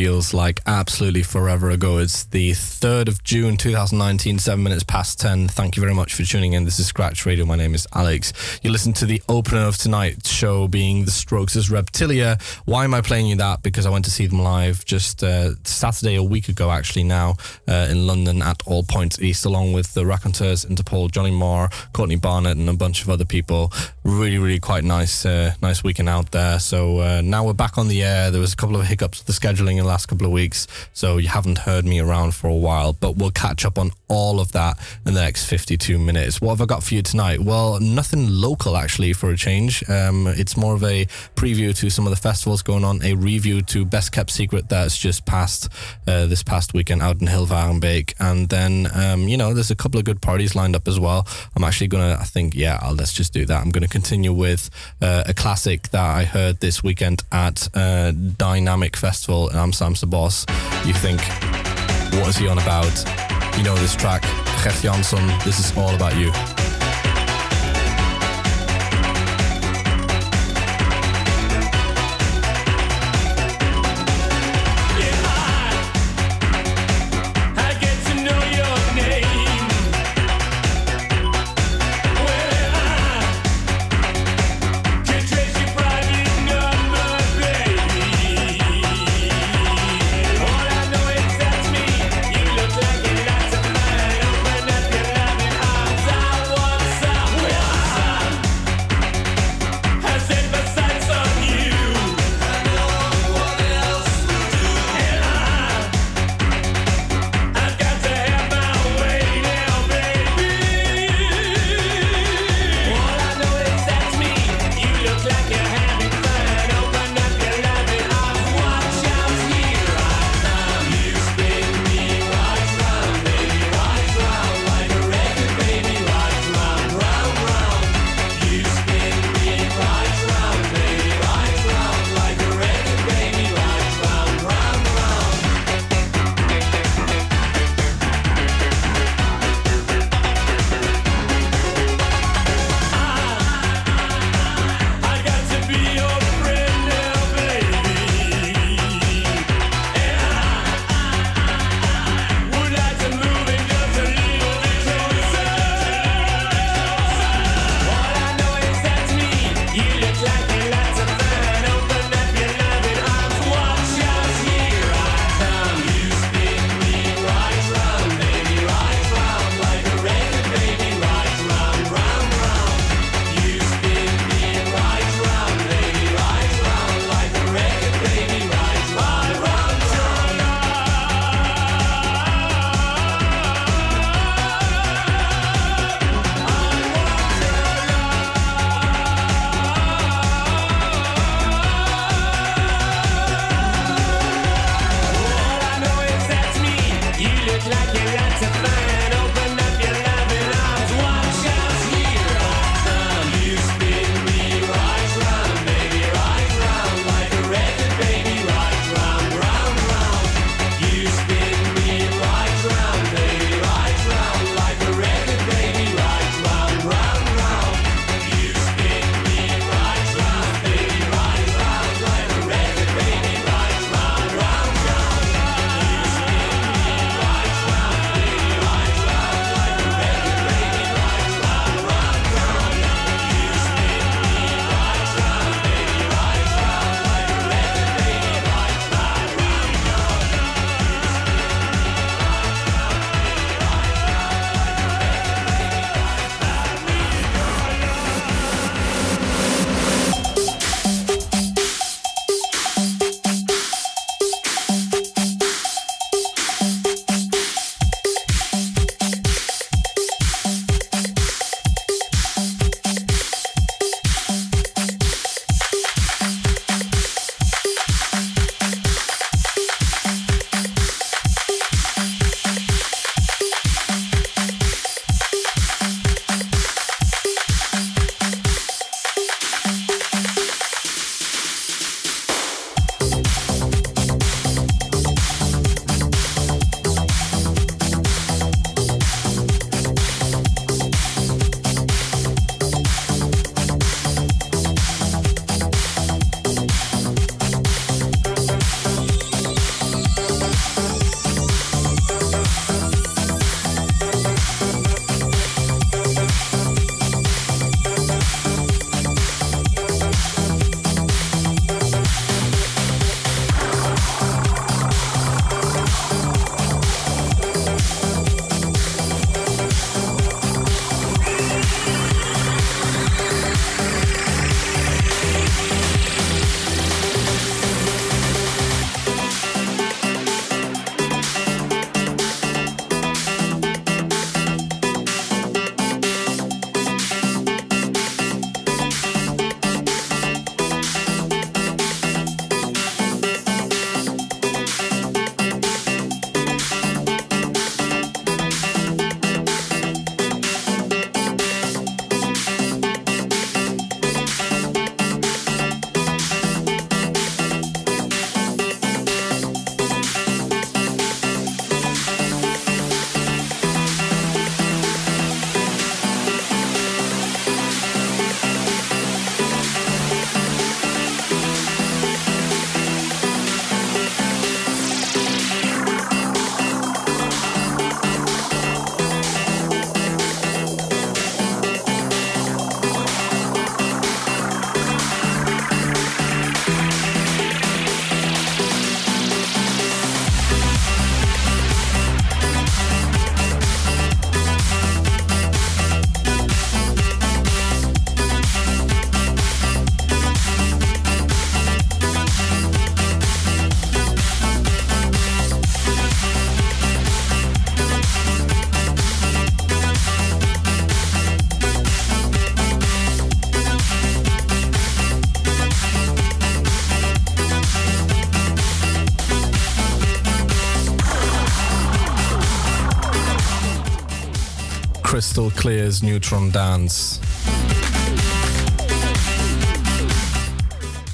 feels like absolutely forever ago. It's the 3rd of June 2019, 7 minutes past 10. Thank you very much for tuning in. This is Scratch Radio. My name is Alex. You listen to the opener of tonight's show being The Strokes' as Reptilia. Why am I playing you that? Because I went to see them live just uh, Saturday, a week ago actually now, uh, in London at All Points East, along with the Raconteurs, Interpol, Johnny Marr, Courtney Barnett, and a bunch of other people. Really, really quite nice, uh, nice weekend out there. So uh, now we're back on the air. There was a couple of hiccups with the scheduling last couple of weeks, so you haven't heard me around for a while. But we'll catch up on all of that in the next 52 minutes. What have I got for you tonight? Well, nothing local actually for a change. Um, it's more of a preview to some of the festivals going on, a review to Best Kept Secret that's just passed uh, this past weekend out in Hilvarenbeek, and then um, you know there's a couple of good parties lined up as well. I'm actually gonna, I think, yeah, I'll, let's just do that. I'm gonna continue with uh, a classic that I heard this weekend at uh, Dynamic Festival in the Boss, You think, what is he on about? You know this track, Gerd Janson. This is all about you. Crystal Clear's Neutron Dance.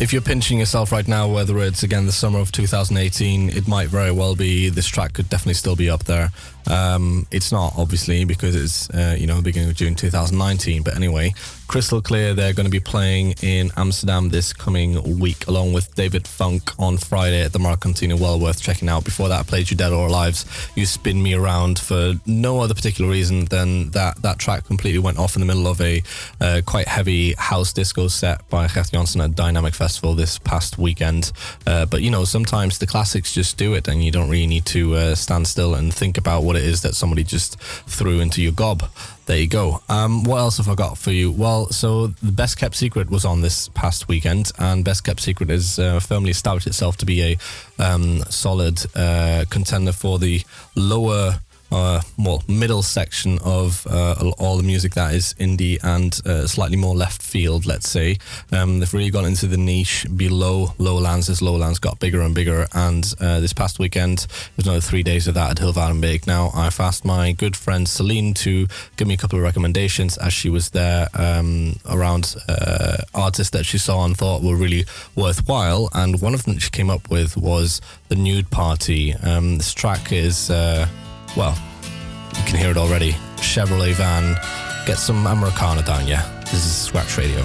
If you're pinching yourself right now, whether it's again the summer of 2018, it might very well be this track could definitely still be up there. Um, it's not obviously because it's uh, you know the beginning of June 2019. But anyway, Crystal Clear they're going to be playing in Amsterdam this coming week, along with David Funk on Friday at the Marktkantine. Well worth checking out. Before that, I played You Dead or Alive's You Spin Me Around for no other particular reason than that that track completely went off in the middle of a uh, quite heavy house disco set by Gerd Janson at Dynamic Festival this past weekend. Uh, but you know, sometimes the classics just do it, and you don't really need to uh, stand still and think about what it is that somebody just threw into your gob. There you go. Um, what else have I got for you? Well, so the Best Kept Secret was on this past weekend, and Best Kept Secret has uh, firmly established itself to be a um, solid uh, contender for the lower uh, well, middle section of uh, all the music that is indie and uh, slightly more left field, let's say. Um, they've really gone into the niche below Lowlands as Lowlands got bigger and bigger. And uh, this past weekend, there's another three days of that at Hilvarenbeek. Now, I've asked my good friend Celine to give me a couple of recommendations as she was there um, around uh, artists that she saw and thought were really worthwhile. And one of them that she came up with was The Nude Party. Um, this track is. Well, you can hear it already. Chevrolet van. Get some Americana down, yeah? This is Scratch Radio.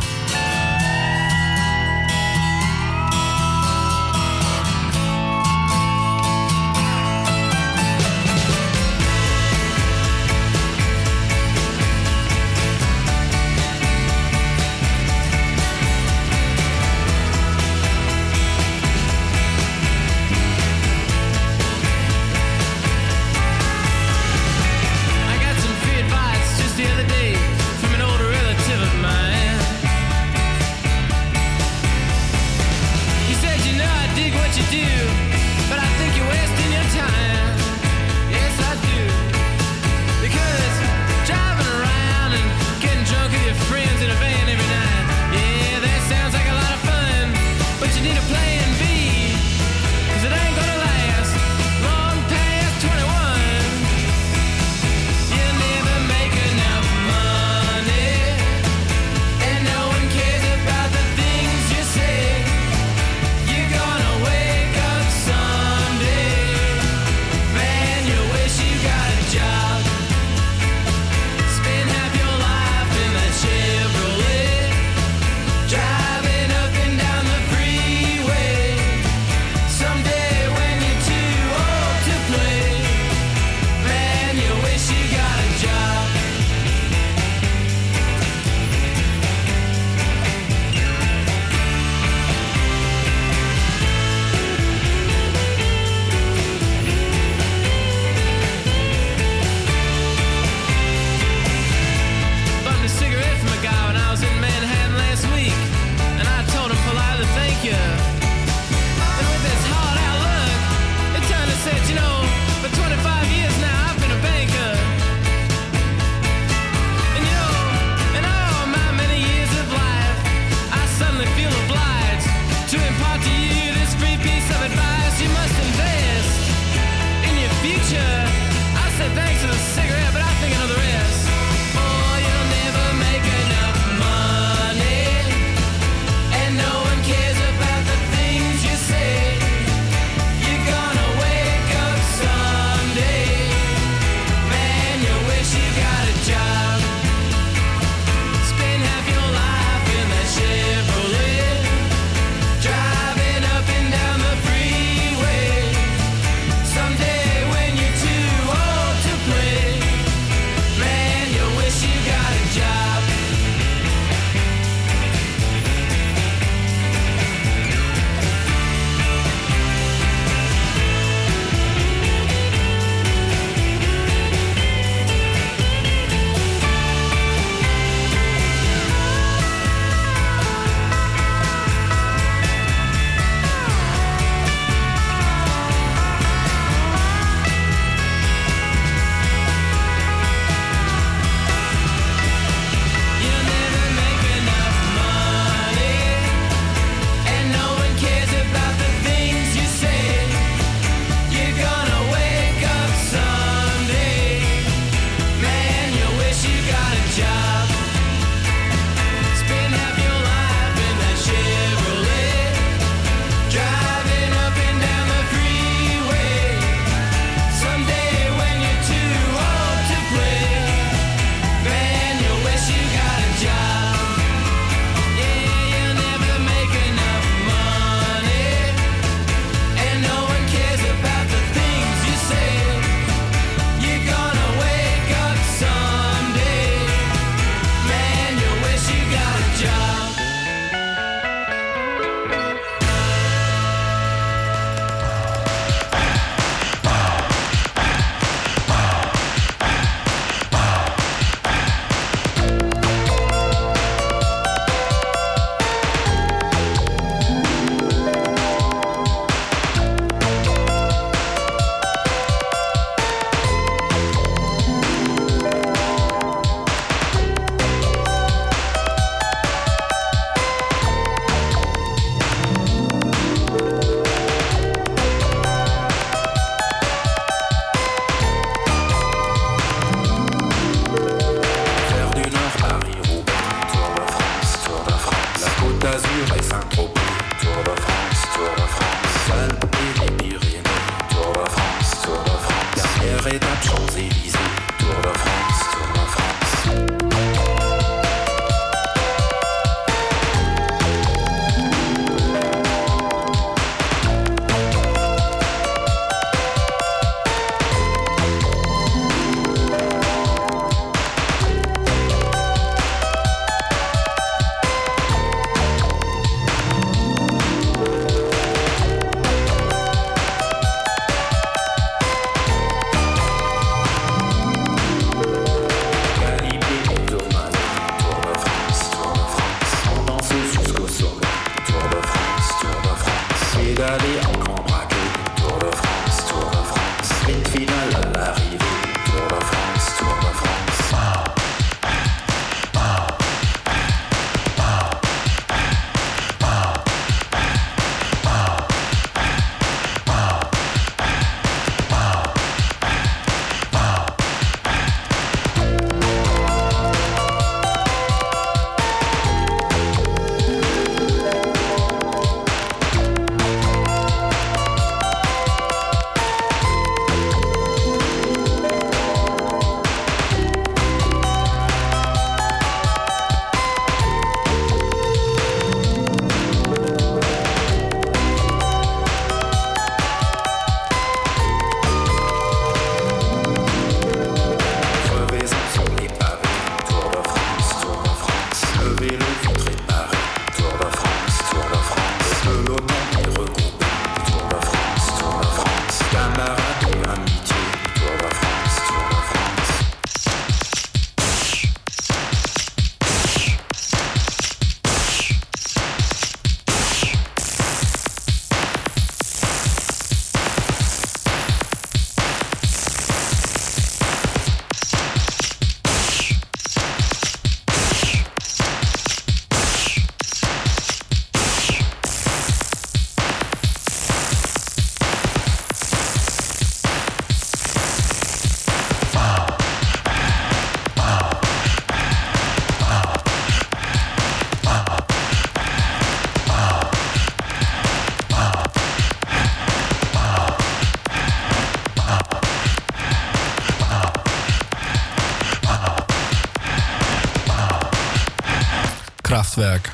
Kraftwerk.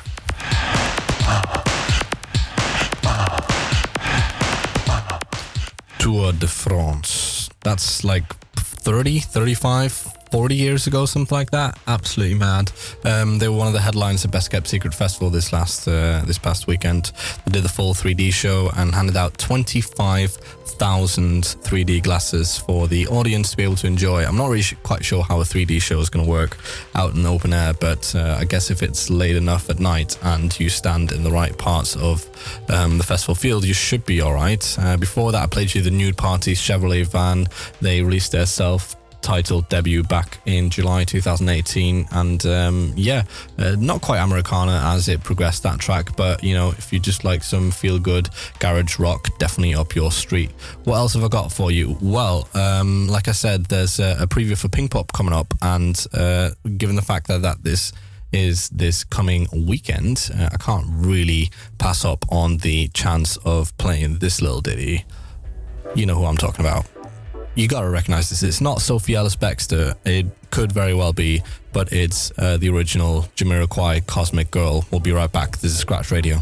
Tour de France. That's like 30, 35, 40 years ago, something like that. Absolutely mad. Um, they were one of the headlines at Best Kept Secret Festival this last uh, this past weekend. They did the full 3D show and handed out 25,000 3D glasses for the audience to be able to enjoy. I'm not really sh- quite sure how a 3D show is going to work out in the open air, but uh, I guess if it's late enough at night and you stand in the right parts of um, the festival field, you should be all right. Uh, before that, I played you the Nude Party Chevrolet van. They released their self titled debut back in July 2018 and um, yeah uh, not quite Americana as it progressed that track but you know if you just like some feel good garage rock definitely up your street. What else have I got for you? Well um, like I said there's a, a preview for Pink Pop coming up and uh, given the fact that, that this is this coming weekend uh, I can't really pass up on the chance of playing this little ditty. You know who I'm talking about you got to recognize this. It's not Sophie Ellis Bextor. It could very well be, but it's uh, the original Jamiroquai Cosmic Girl. We'll be right back. This is Scratch Radio.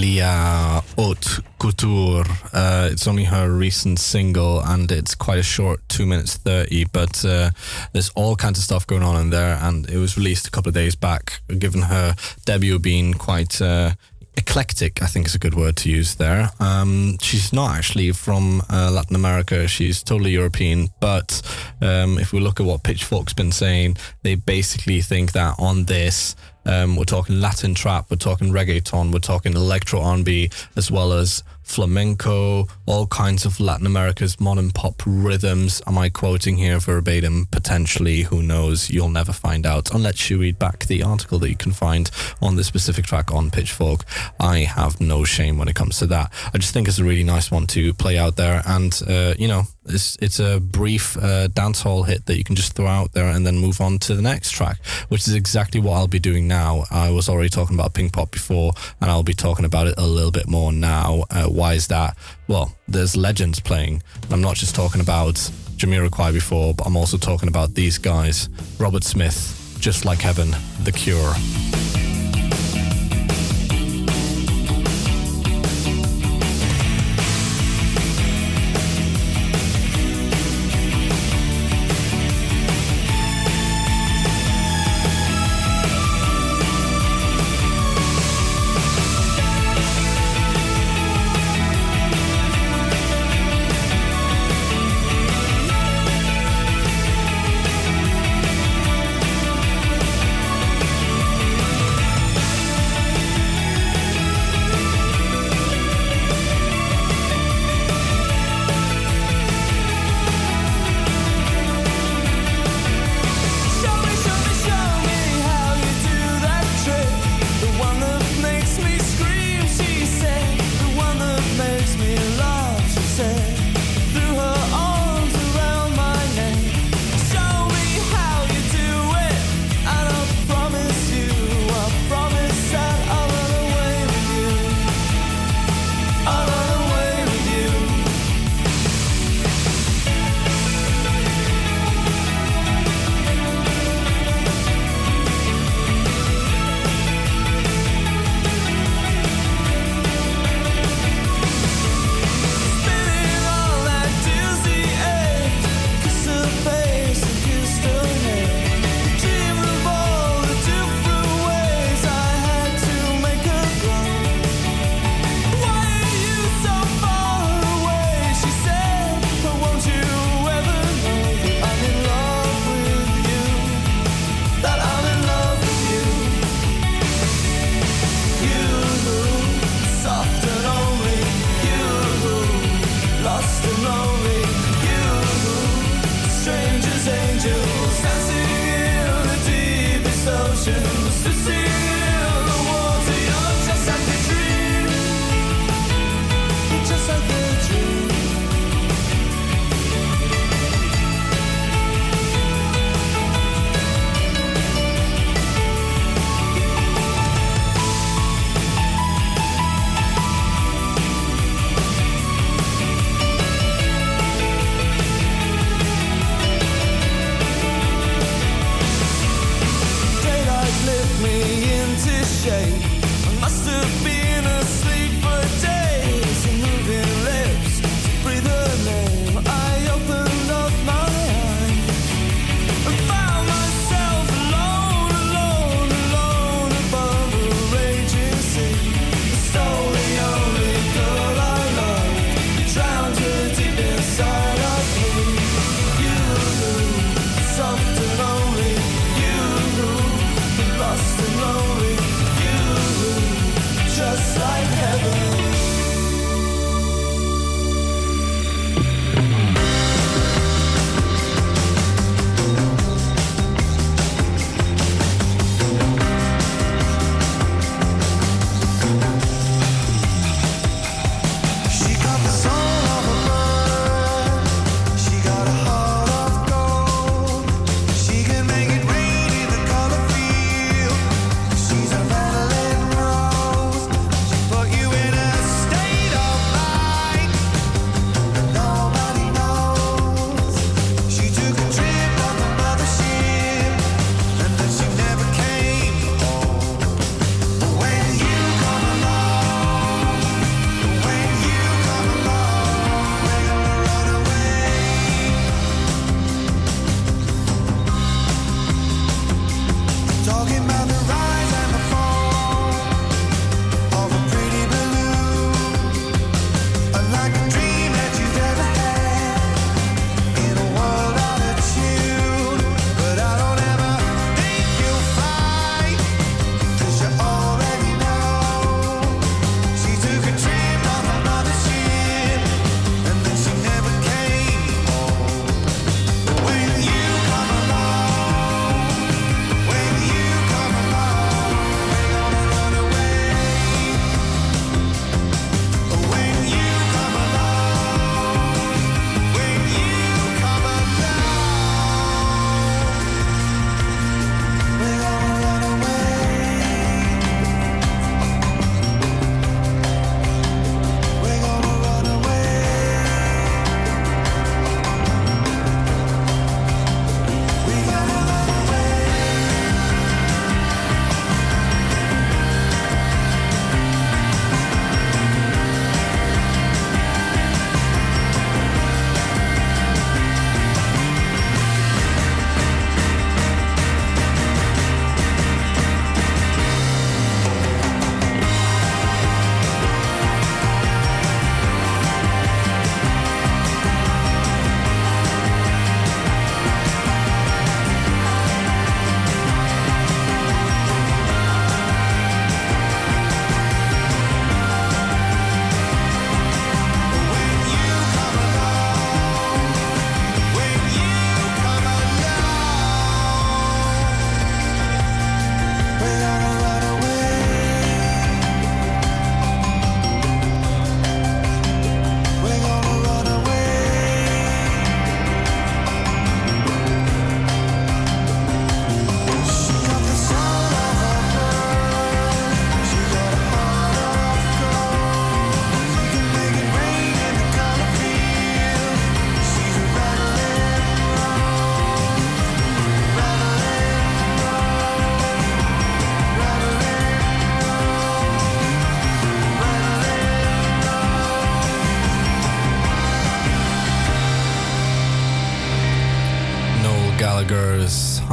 Rosalia Aute Cuture. Uh, it's only her recent single and it's quite a short, 2 minutes 30, but uh, there's all kinds of stuff going on in there and it was released a couple of days back, given her debut being quite. Uh, eclectic, I think is a good word to use there. Um, she's not actually from uh, Latin America. She's totally European. But um, if we look at what Pitchfork's been saying, they basically think that on this, um, we're talking Latin trap, we're talking reggaeton, we're talking electro R&B, as well as flamenco, all kinds of Latin America's modern pop rhythms. Am I quoting here verbatim? Potentially, who knows? You'll never find out unless you read back the article that you can find on this specific track on Pitchfork. I have no shame when it comes to that. I just think it's a really nice one to play out there, and uh, you know, it's it's a brief uh, dancehall hit that you can just throw out there and then move on to the next track, which is exactly what I'll be doing now. I was already talking about Pink Pop before, and I'll be talking about it a little bit more now. Uh, why is that? Well, there's legends playing. I'm not just talking about Jamiroquai before, but I'm also talking about these guys: Robert Smith, Just Like Heaven, The Cure.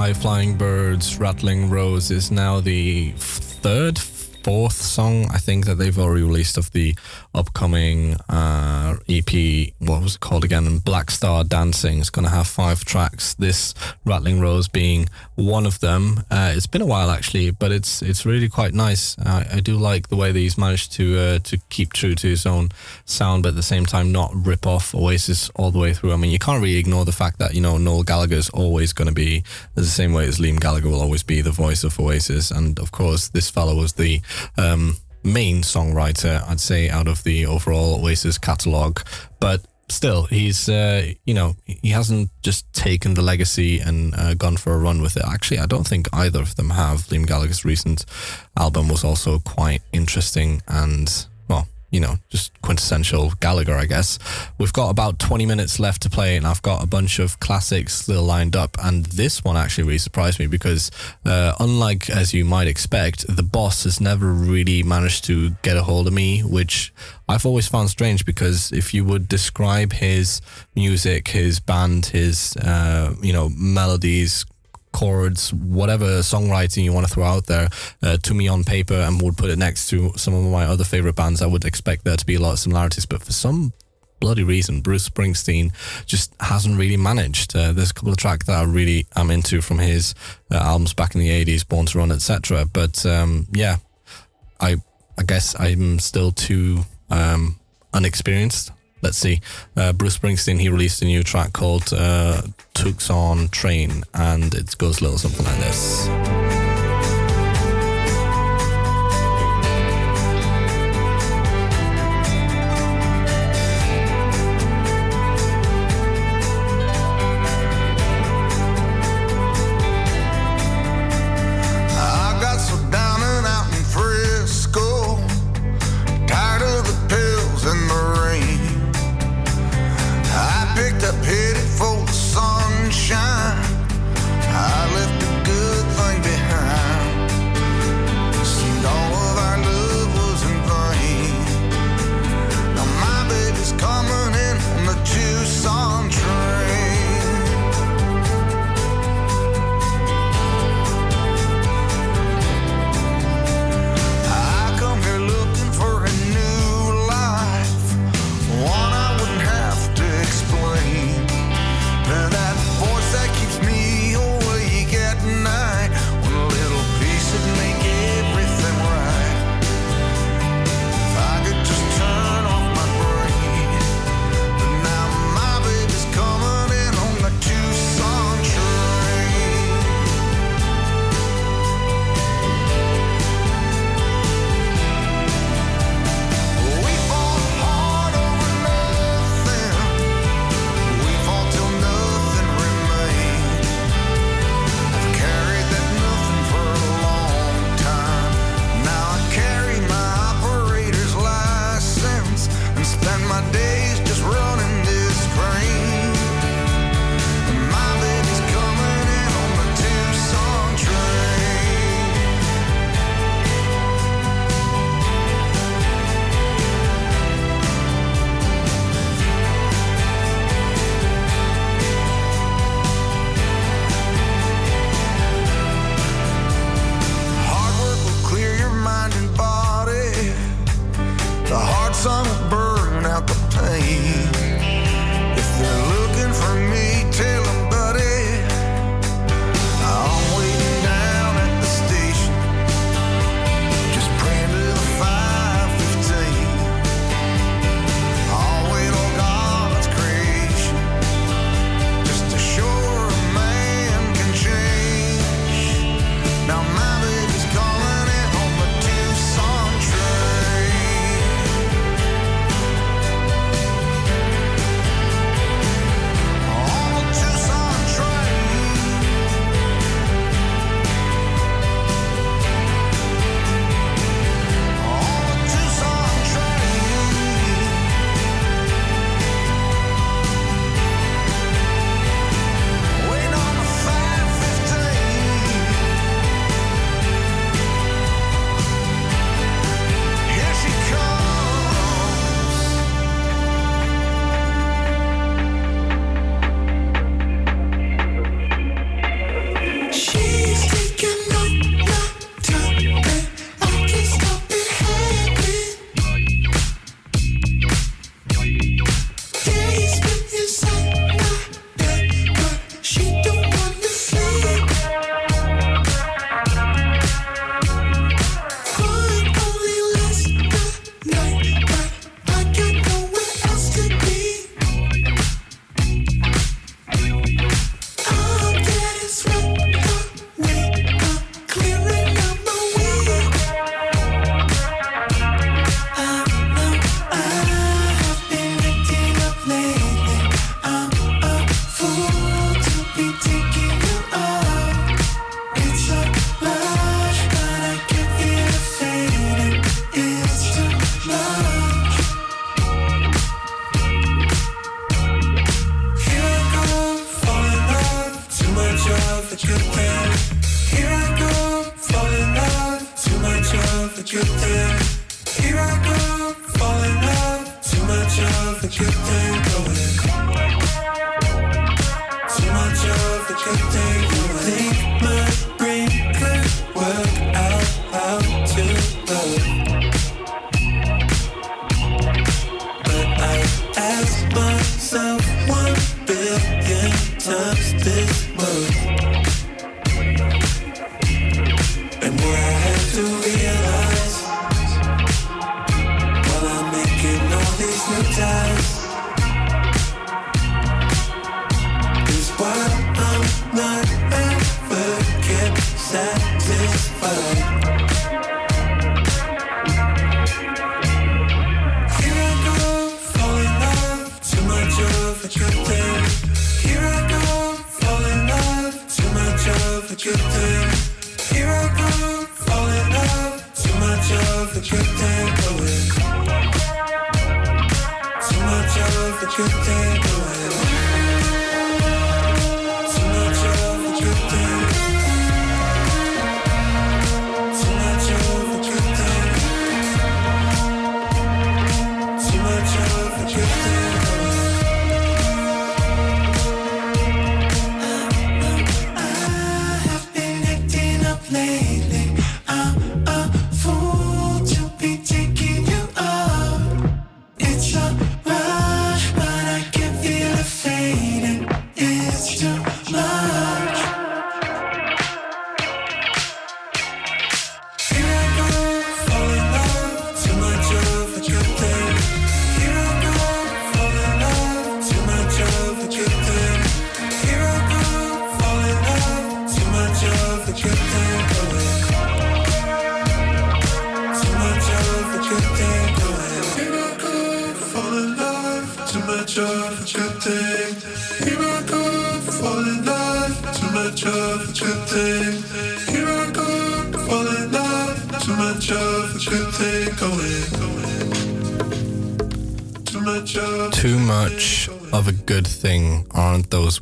High Flying Birds, Rattling Rose is now the third, fourth song I think that they've already released of the upcoming uh, EP. What was it called again? Black Star Dancing. It's going to have five tracks. This Rattling Rose being one of them. Uh, it's been a while actually, but it's it's really quite nice. Uh, I do like the way that he's managed to uh, to keep true to his own sound, but at the same time not rip off Oasis all the way through. I mean, you can't really ignore the fact that you know Noel Gallagher's always going to be the same way as Liam Gallagher will always be the voice of Oasis, and of course this fellow was the um, main songwriter, I'd say, out of the overall Oasis catalogue. But still, he's uh, you know he hasn't just taken the legacy and uh, gone for a run with it. Actually, I don't think either of them have. Liam Gallagher's recent album was also quite interesting and well. You know, just quintessential Gallagher, I guess. We've got about 20 minutes left to play, and I've got a bunch of classics still lined up. And this one actually really surprised me because, uh, unlike as you might expect, the boss has never really managed to get a hold of me, which I've always found strange because if you would describe his music, his band, his uh, you know melodies, chords, whatever songwriting you want to throw out there uh, to me on paper, and would put it next to some of my other favorite bands, I would expect there to be a lot of similarities. But for some bloody reason, Bruce Springsteen just hasn't really managed. Uh, there's a couple of tracks that I really am into from his uh, albums back in the 80s, Born to Run, etc. But um, yeah, I I guess I'm still too um, unexperienced. Let's see. Uh, Bruce Springsteen, he released a new track called uh, Tucson Train, and it goes a little something like this.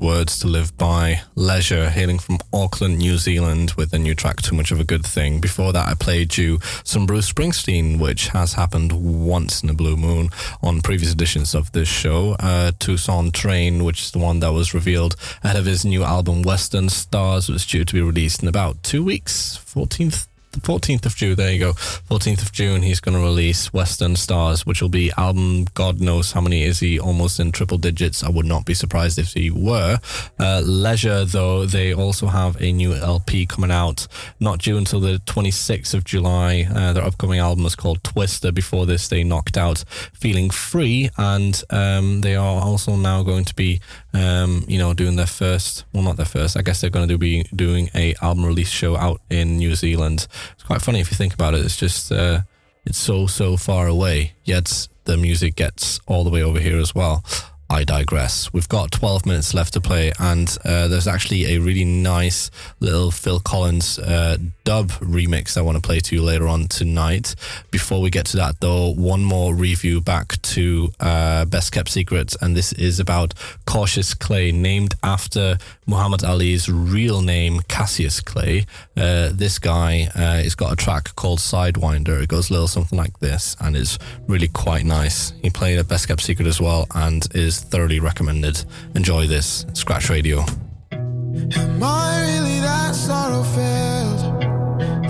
Words to live by. Leisure, hailing from Auckland, New Zealand, with a new track, Too Much of a Good Thing. Before that, I played you some Bruce Springsteen, which has happened once in a blue moon on previous editions of this show. Uh, Tucson Train, which is the one that was revealed ahead of his new album, Western Stars, was due to be released in about two weeks, 14th the 14th of June, there you go. 14th of June, he's going to release Western Stars, which will be album, God knows how many is he, almost in triple digits. I would not be surprised if he were. Uh, Leisure, though, they also have a new LP coming out, not due until the 26th of July. Uh, their upcoming album is called Twister. Before this, they knocked out Feeling Free, and um, they are also now going to be, um, you know, doing their first, well, not their first, I guess they're going to be doing a album release show out in New Zealand. It's quite funny if you think about it. It's just, uh, it's so, so far away, yet the music gets all the way over here as well. I digress. We've got 12 minutes left to play, and uh, there's actually a really nice little Phil Collins uh, dub remix I want to play to you later on tonight. Before we get to that, though, one more review back to uh, Best Kept Secrets, and this is about Cautious Clay, named after Muhammad Ali's real name, Cassius Clay. Uh, this guy uh, has got a track called Sidewinder. It goes a little something like this, and is really quite nice. He played at Best Kept Secret as well, and is thoroughly recommended. Enjoy this, Scratch Radio. Am I really that?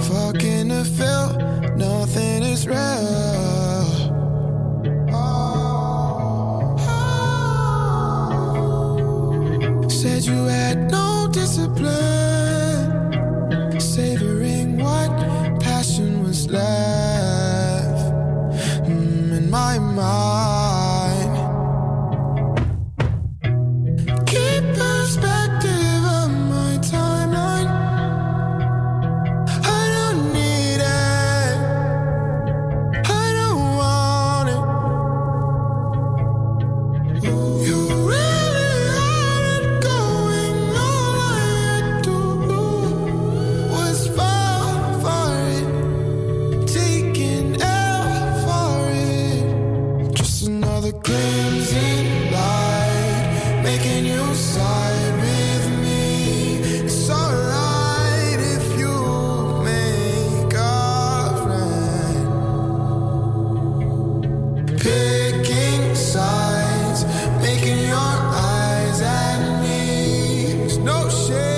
Fucking feel nothing is real. Said you had no discipline, savoring what passion was left mm, in my mind. Oh shit.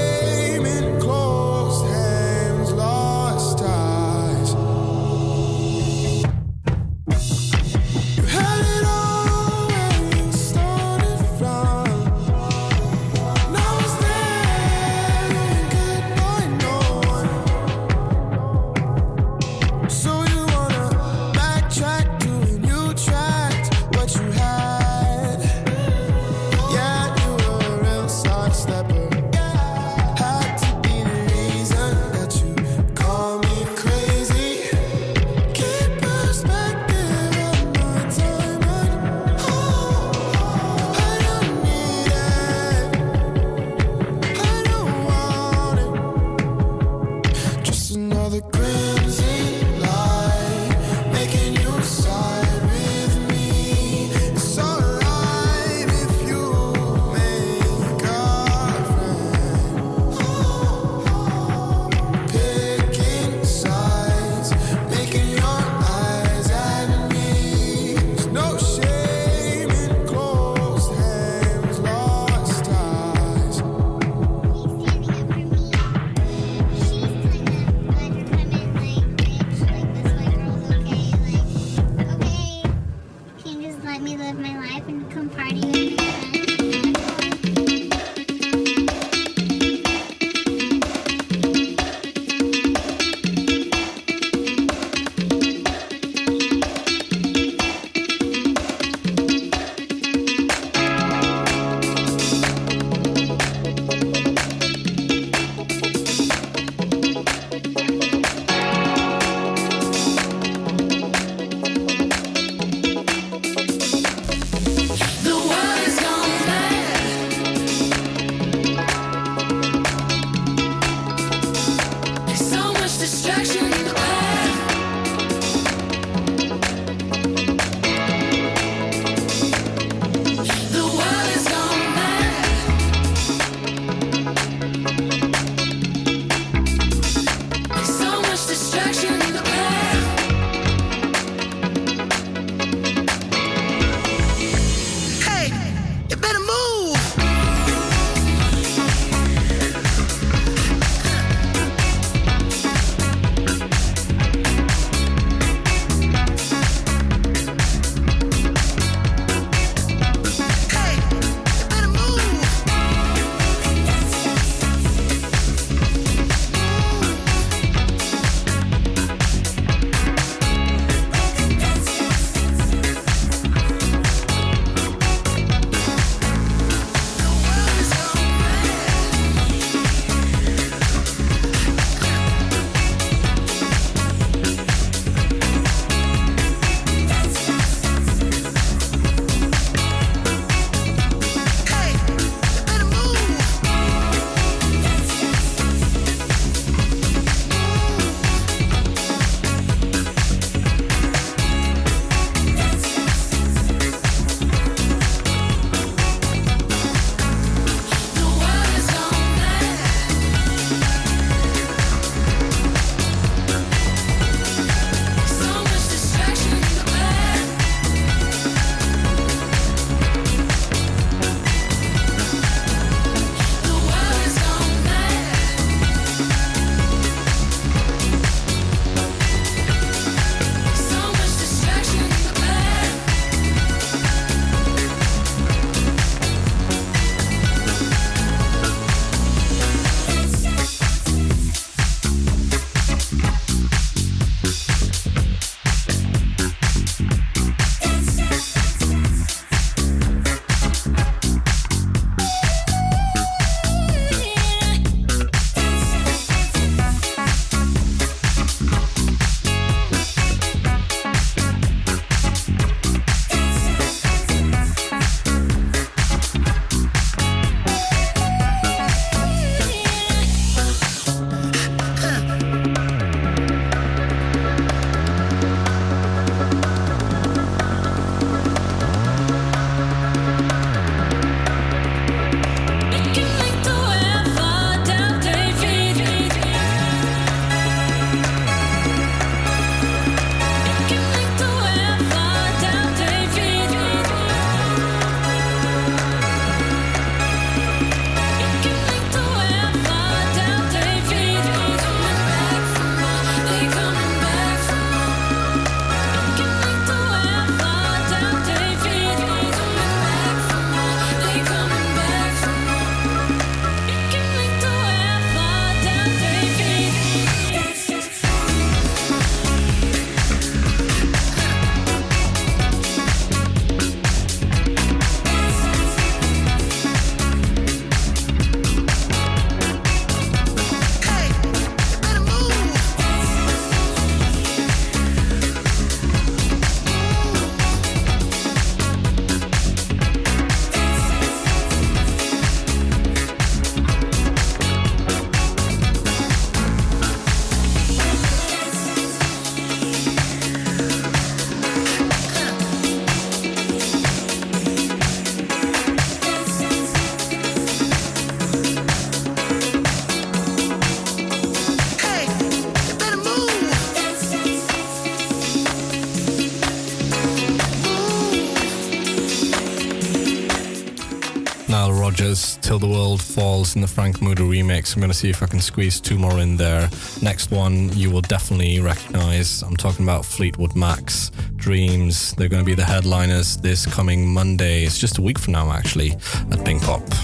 Falls in the Frank Muda remix. I'm going to see if I can squeeze two more in there. Next one you will definitely recognize. I'm talking about Fleetwood Mac's Dreams. They're going to be the headliners this coming Monday. It's just a week from now, actually, at Pinkpop.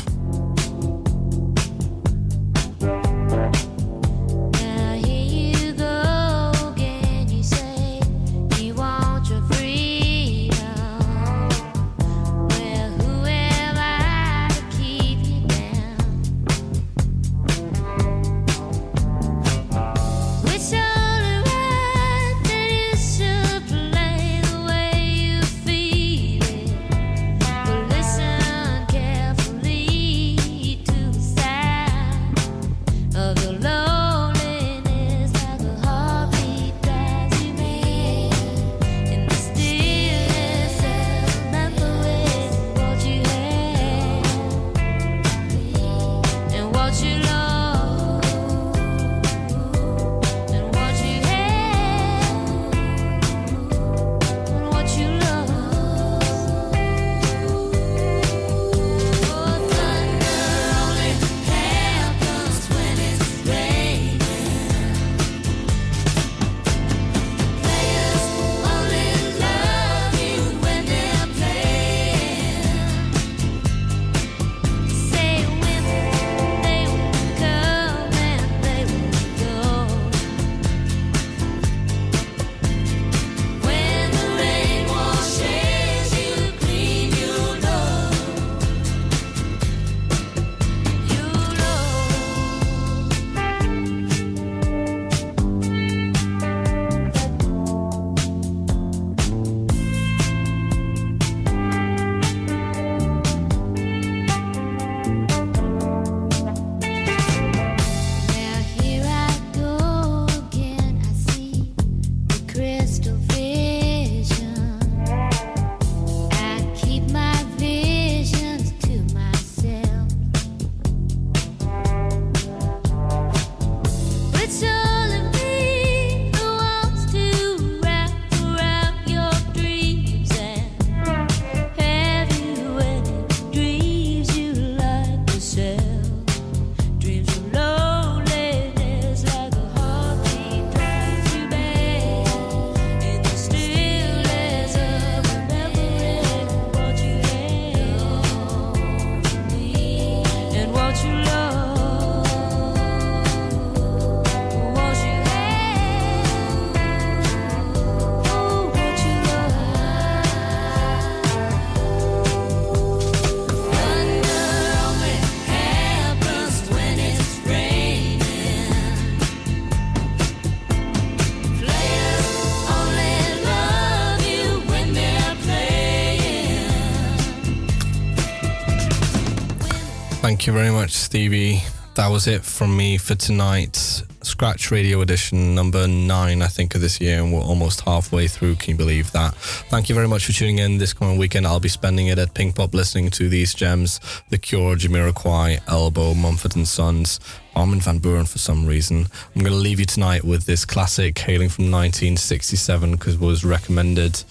Thank you very much, Stevie. That was it from me for tonight. Scratch Radio Edition number nine, I think, of this year, and we're almost halfway through. Can you believe that? Thank you very much for tuning in this coming weekend. I'll be spending it at Pinkpop listening to these gems The Cure, Jamiroquai, Elbow, Mumford and Sons, Armin van Buuren for some reason. I'm going to leave you tonight with this classic hailing from 1967 because it was recommended.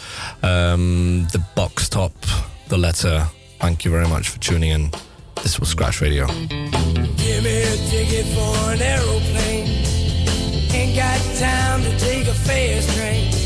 Um, the Box Top, The Letter. Thank you very much for tuning in. This was Scratch Radio. Give me a ticket for an aeroplane. Ain't got time to take a fast train.